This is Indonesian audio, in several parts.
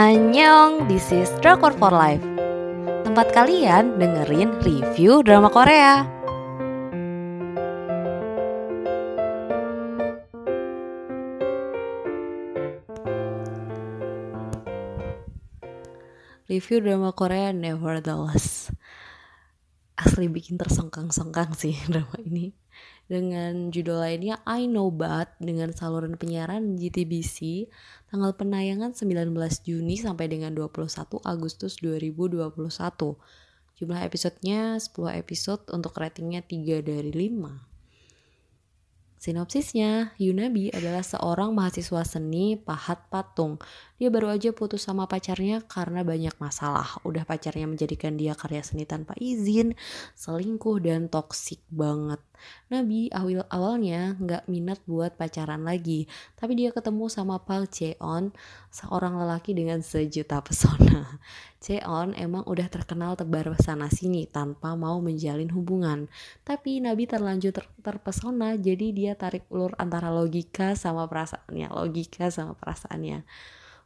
Annyeong, this is Drakor for Life. Tempat kalian dengerin review drama Korea. Review drama Korea Nevertheless. Asli bikin tersengkang-sengkang sih drama ini dengan judul lainnya I Know But dengan saluran penyiaran GTBC tanggal penayangan 19 Juni sampai dengan 21 Agustus 2021. Jumlah episodenya 10 episode untuk ratingnya 3 dari 5. Sinopsisnya, Yunabi adalah seorang mahasiswa seni pahat patung. Dia baru aja putus sama pacarnya karena banyak masalah. Udah pacarnya menjadikan dia karya seni tanpa izin, selingkuh, dan toksik banget. Nabi awil awalnya nggak minat buat pacaran lagi, tapi dia ketemu sama Park Cheon, seorang lelaki dengan sejuta pesona. Cheon emang udah terkenal tebar sana sini tanpa mau menjalin hubungan, tapi Nabi terlanjur ter terpesona, jadi dia tarik ulur antara logika sama perasaannya, logika sama perasaannya.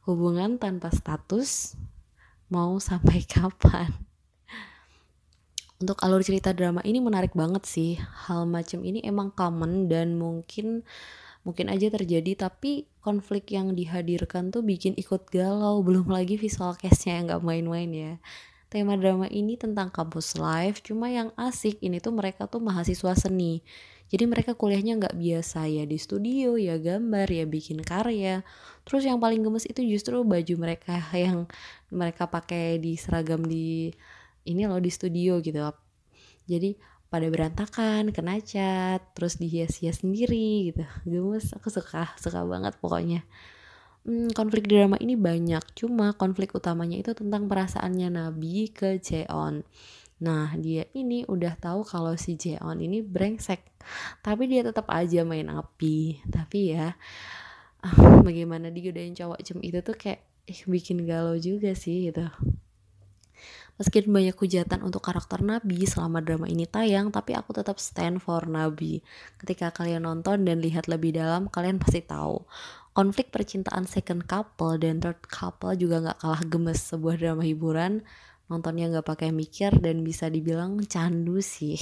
Hubungan tanpa status mau sampai kapan? Untuk alur cerita drama ini menarik banget sih. Hal macam ini emang common dan mungkin mungkin aja terjadi tapi konflik yang dihadirkan tuh bikin ikut galau. Belum lagi visual case-nya yang gak main-main ya. Tema drama ini tentang kampus life cuma yang asik ini tuh mereka tuh mahasiswa seni. Jadi mereka kuliahnya nggak biasa ya di studio ya gambar ya bikin karya. Terus yang paling gemes itu justru baju mereka yang mereka pakai di seragam di ini loh di studio gitu. Jadi pada berantakan kena cat terus dihias-hias sendiri gitu. Gemes aku suka suka banget pokoknya. Hmm, konflik drama ini banyak. Cuma konflik utamanya itu tentang perasaannya Nabi ke Jeon. Nah dia ini udah tahu kalau si Jeon ini brengsek. Tapi dia tetap aja main api. Tapi ya bagaimana digodain cowok cem itu tuh kayak eh, bikin galau juga sih gitu Meski banyak hujatan untuk karakter Nabi selama drama ini tayang, tapi aku tetap stand for Nabi. Ketika kalian nonton dan lihat lebih dalam, kalian pasti tahu. Konflik percintaan second couple dan third couple juga gak kalah gemes sebuah drama hiburan. Nontonnya gak pakai mikir dan bisa dibilang candu sih.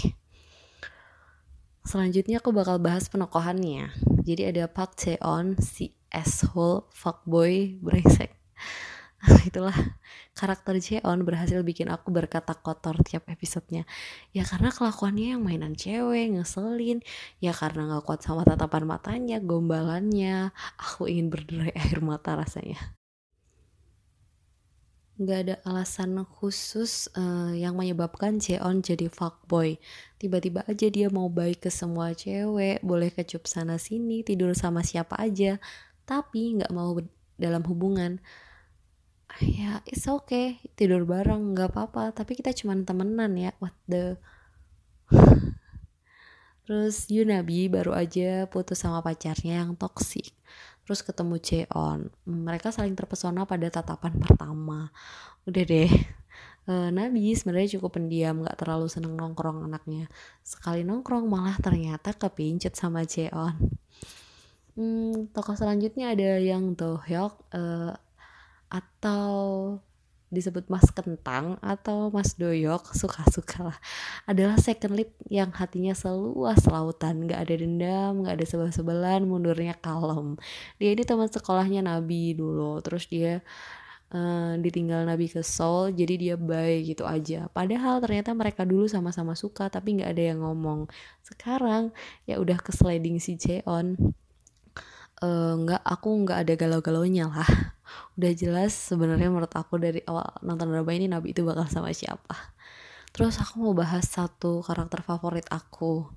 Selanjutnya aku bakal bahas penokohannya. Jadi ada Park Cheon, si asshole, fuckboy, brengsek. itulah karakter Jeon berhasil bikin aku berkata kotor tiap episodenya. Ya karena kelakuannya yang mainan cewek ngeselin. Ya karena gak kuat sama tatapan matanya gombalannya. Aku ingin berderai air mata rasanya. Gak ada alasan khusus uh, yang menyebabkan Jeon jadi fuckboy. Tiba-tiba aja dia mau baik ke semua cewek, boleh kecup sana sini, tidur sama siapa aja, tapi gak mau dalam hubungan ya it's okay. Tidur bareng nggak apa-apa. Tapi kita cuman temenan ya. What the? Terus Yunabi baru aja putus sama pacarnya yang toksik terus ketemu Jeon. Mereka saling terpesona pada tatapan pertama. Udah deh. Uh, Nabi sebenarnya cukup pendiam nggak terlalu seneng nongkrong anaknya. Sekali nongkrong malah ternyata kepincut sama Jeon. Hmm, tokoh selanjutnya ada yang Dohyok. Uh, atau disebut Mas Kentang atau Mas Doyok suka-suka lah. Adalah second lead yang hatinya seluas lautan. Nggak ada dendam nggak ada sebel-sebelan mundurnya kalem. Dia ini teman sekolahnya Nabi dulu. Terus dia uh, ditinggal Nabi ke Seoul jadi dia baik gitu aja. Padahal ternyata mereka dulu sama-sama suka tapi nggak ada yang ngomong. Sekarang ya udah ke sliding si Jeon uh, nggak aku nggak ada galau-galaunya lah. Udah jelas sebenarnya menurut aku dari awal nonton drama ini Nabi itu bakal sama siapa. Terus aku mau bahas satu karakter favorit aku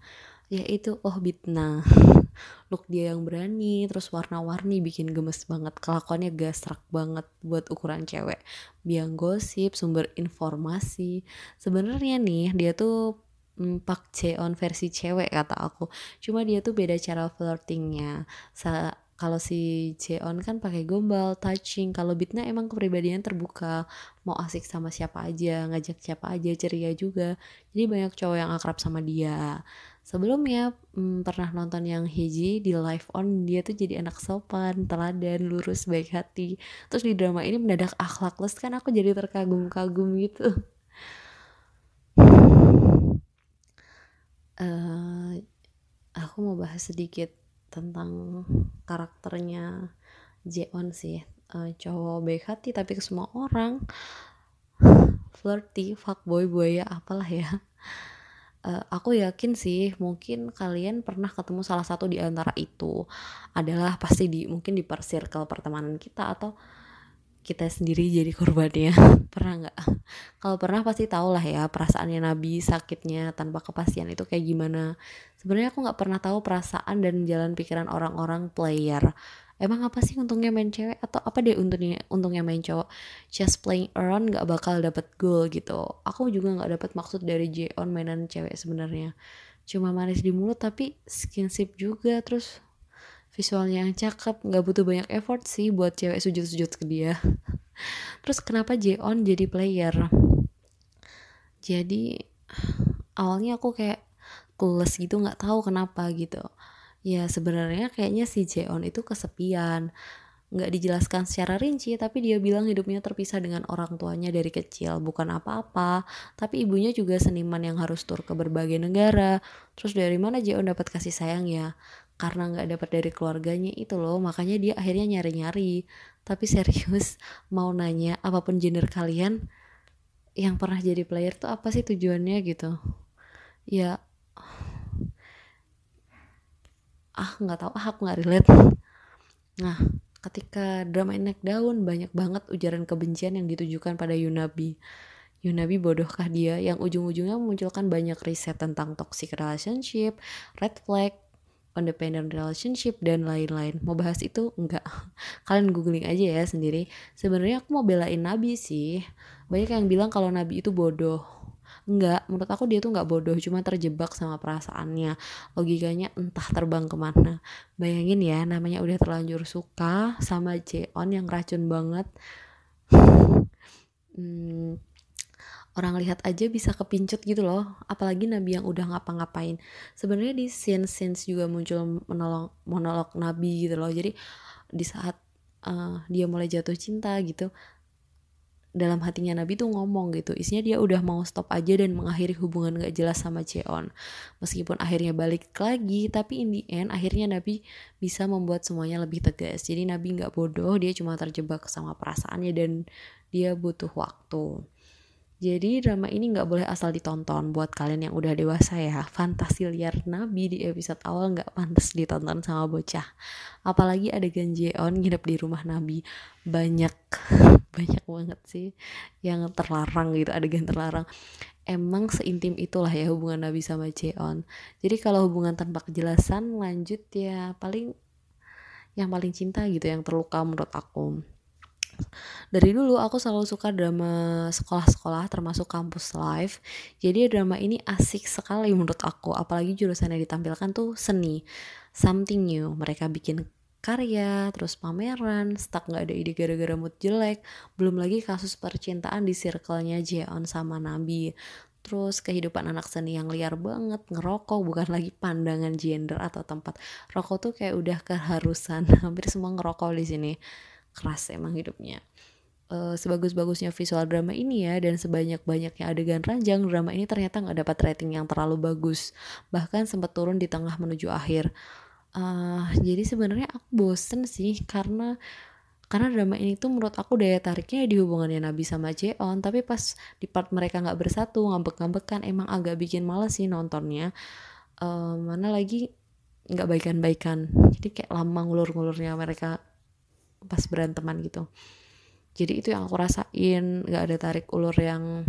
yaitu Oh Bitna. Look dia yang berani terus warna-warni bikin gemes banget. Kelakuannya gasrak banget buat ukuran cewek. Biang gosip sumber informasi. Sebenarnya nih dia tuh Pak Jeon versi cewek kata aku. Cuma dia tuh beda cara flirtingnya. Sa kalau si Jeon kan pakai gombal, touching. Kalau Bitna emang kepribadian terbuka, mau asik sama siapa aja, ngajak siapa aja, ceria juga. Jadi banyak cowok yang akrab sama dia. sebelumnya hmm, pernah nonton yang Hiji di live on dia tuh jadi anak sopan teladan lurus baik hati terus di drama ini mendadak akhlakless kan aku jadi terkagum-kagum gitu uh, aku mau bahas sedikit tentang karakternya Jeon sih. Uh, cowok baik hati tapi ke semua orang. Flirty fuckboy buaya apalah ya. Uh, aku yakin sih mungkin kalian pernah ketemu salah satu di antara itu. Adalah pasti di mungkin di per circle pertemanan kita atau kita sendiri jadi korbannya. Pernah nggak? Kalau pernah pasti tau lah ya perasaannya Nabi sakitnya tanpa kepastian itu kayak gimana. Sebenarnya aku nggak pernah tahu perasaan dan jalan pikiran orang-orang player. Emang apa sih untungnya main cewek? Atau apa deh untungnya untungnya main cowok? Just playing around nggak bakal dapet goal gitu. Aku juga nggak dapet maksud dari J on mainan cewek sebenarnya. Cuma manis di mulut tapi skinship juga terus visualnya yang cakep nggak butuh banyak effort sih buat cewek sujud-sujud ke dia terus kenapa J on jadi player jadi awalnya aku kayak clueless gitu nggak tahu kenapa gitu Ya sebenarnya kayaknya si Jeon itu kesepian. Nggak dijelaskan secara rinci, tapi dia bilang hidupnya terpisah dengan orang tuanya dari kecil. Bukan apa-apa, tapi ibunya juga seniman yang harus tur ke berbagai negara. Terus dari mana Jeon dapat kasih sayang ya? Karena nggak dapat dari keluarganya itu loh, makanya dia akhirnya nyari-nyari. Tapi serius, mau nanya apa pun gender kalian, yang pernah jadi player tuh apa sih tujuannya gitu? Ya ah nggak tahu ah aku nggak relate nah ketika drama naik daun banyak banget ujaran kebencian yang ditujukan pada Yunabi Yunabi bodohkah dia yang ujung-ujungnya memunculkan banyak riset tentang toxic relationship, red flag, independent relationship dan lain-lain. Mau bahas itu enggak? Kalian googling aja ya sendiri. Sebenarnya aku mau belain Nabi sih. Banyak yang bilang kalau Nabi itu bodoh Enggak, menurut aku dia tuh nggak bodoh, cuma terjebak sama perasaannya. Logikanya entah terbang ke mana. Bayangin ya, namanya udah terlanjur suka sama Jeon yang racun banget. hmm, orang lihat aja bisa kepincut gitu loh apalagi Nabi yang udah ngapa-ngapain. Sebenarnya di scene scenes juga muncul menolong monolog Nabi gitu loh. Jadi di saat uh, dia mulai jatuh cinta gitu dalam hatinya Nabi tuh ngomong gitu. Isinya dia udah mau stop aja dan mengakhiri hubungan gak jelas sama Jeon meskipun akhirnya balik lagi tapi in the end akhirnya Nabi bisa membuat semuanya lebih tegas. Jadi Nabi gak bodoh dia cuma terjebak sama perasaannya dan dia butuh waktu jadi drama ini nggak boleh asal ditonton buat kalian yang udah dewasa ya. Fantasi liar Nabi di episode awal nggak pantas ditonton sama bocah. Apalagi ada Jeon nginep di rumah Nabi. Banyak, banyak banget sih yang terlarang gitu, adegan terlarang. Emang seintim itulah ya hubungan Nabi sama Jeon. Jadi kalau hubungan tanpa kejelasan lanjut ya paling yang paling cinta gitu yang terluka menurut aku dari dulu aku selalu suka drama sekolah-sekolah termasuk kampus live jadi drama ini asik sekali menurut aku apalagi jurusan yang ditampilkan tuh seni something new mereka bikin karya, terus pameran, stuck gak ada ide gara-gara mood jelek, belum lagi kasus percintaan di circle-nya Jeon sama Nabi. Terus kehidupan anak seni yang liar banget, ngerokok bukan lagi pandangan gender atau tempat. Rokok tuh kayak udah keharusan, hampir semua ngerokok di sini keras emang hidupnya. Uh, sebagus-bagusnya visual drama ini ya dan sebanyak-banyaknya adegan ranjang drama ini ternyata nggak dapat rating yang terlalu bagus. Bahkan sempat turun di tengah menuju akhir. Uh, jadi sebenarnya aku bosen sih karena karena drama ini tuh menurut aku daya tariknya di hubungannya Nabi sama Jeon. Tapi pas di part mereka nggak bersatu ngambek-ngambekan emang agak bikin males sih nontonnya. Uh, mana lagi nggak baikan-baikan. Jadi kayak lama ngulur-ngulurnya mereka pas beranteman gitu. Jadi itu yang aku rasain nggak ada tarik ulur yang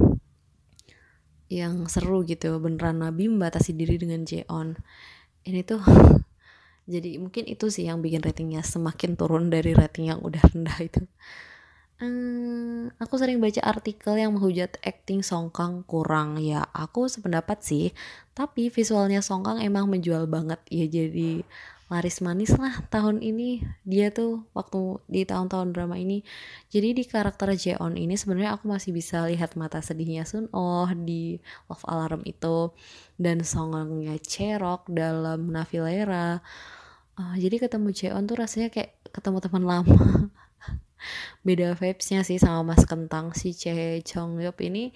yang seru gitu. Beneran Nabi membatasi diri dengan Jeon. Ini tuh jadi mungkin itu sih yang bikin ratingnya semakin turun dari rating yang udah rendah itu. Hmm, aku sering baca artikel yang menghujat acting Songkang kurang. Ya aku sependapat sih. Tapi visualnya Songkang emang menjual banget. Ya jadi laris manis lah tahun ini. Dia tuh waktu di tahun-tahun drama ini. Jadi di karakter Jeon ini sebenarnya aku masih bisa lihat mata sedihnya Sun Oh di Love Alarm itu. Dan songongnya Cherok dalam Navilera. Uh, jadi ketemu Jeon tuh rasanya kayak ketemu teman lama. Beda vibesnya sih sama Mas Kentang si Che Chong Yop ini.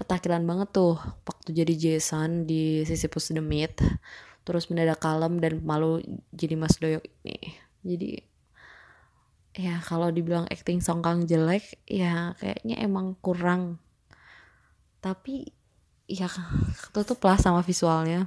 Petakilan banget tuh waktu jadi Jason di Sisyphus the Myth terus mendadak kalem dan malu jadi Mas Doyok ini. Jadi ya kalau dibilang acting Song Kang jelek ya kayaknya emang kurang. Tapi ya tutup lah sama visualnya.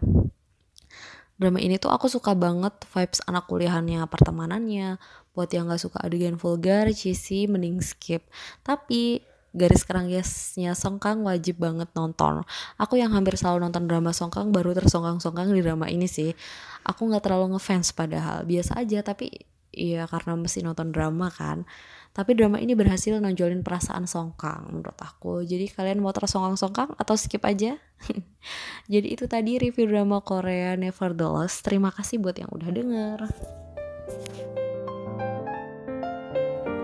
Drama ini tuh aku suka banget vibes anak kuliahannya pertemanannya. Buat yang gak suka adegan vulgar cheesy mending skip. Tapi garis kerangkasnya Songkang wajib banget nonton. Aku yang hampir selalu nonton drama Songkang baru tersongkang-songkang di drama ini sih. Aku nggak terlalu ngefans padahal biasa aja tapi ya karena mesti nonton drama kan. Tapi drama ini berhasil nonjolin perasaan Songkang menurut aku. Jadi kalian mau tersongkang-songkang atau skip aja? Jadi itu tadi review drama Korea Nevertheless. Terima kasih buat yang udah denger.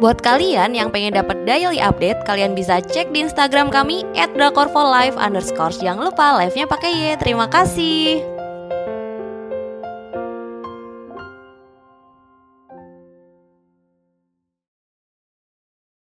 Buat kalian yang pengen dapat daily update, kalian bisa cek di Instagram kami @drakorfolive_. Jangan lupa live-nya pakai Y. Terima kasih.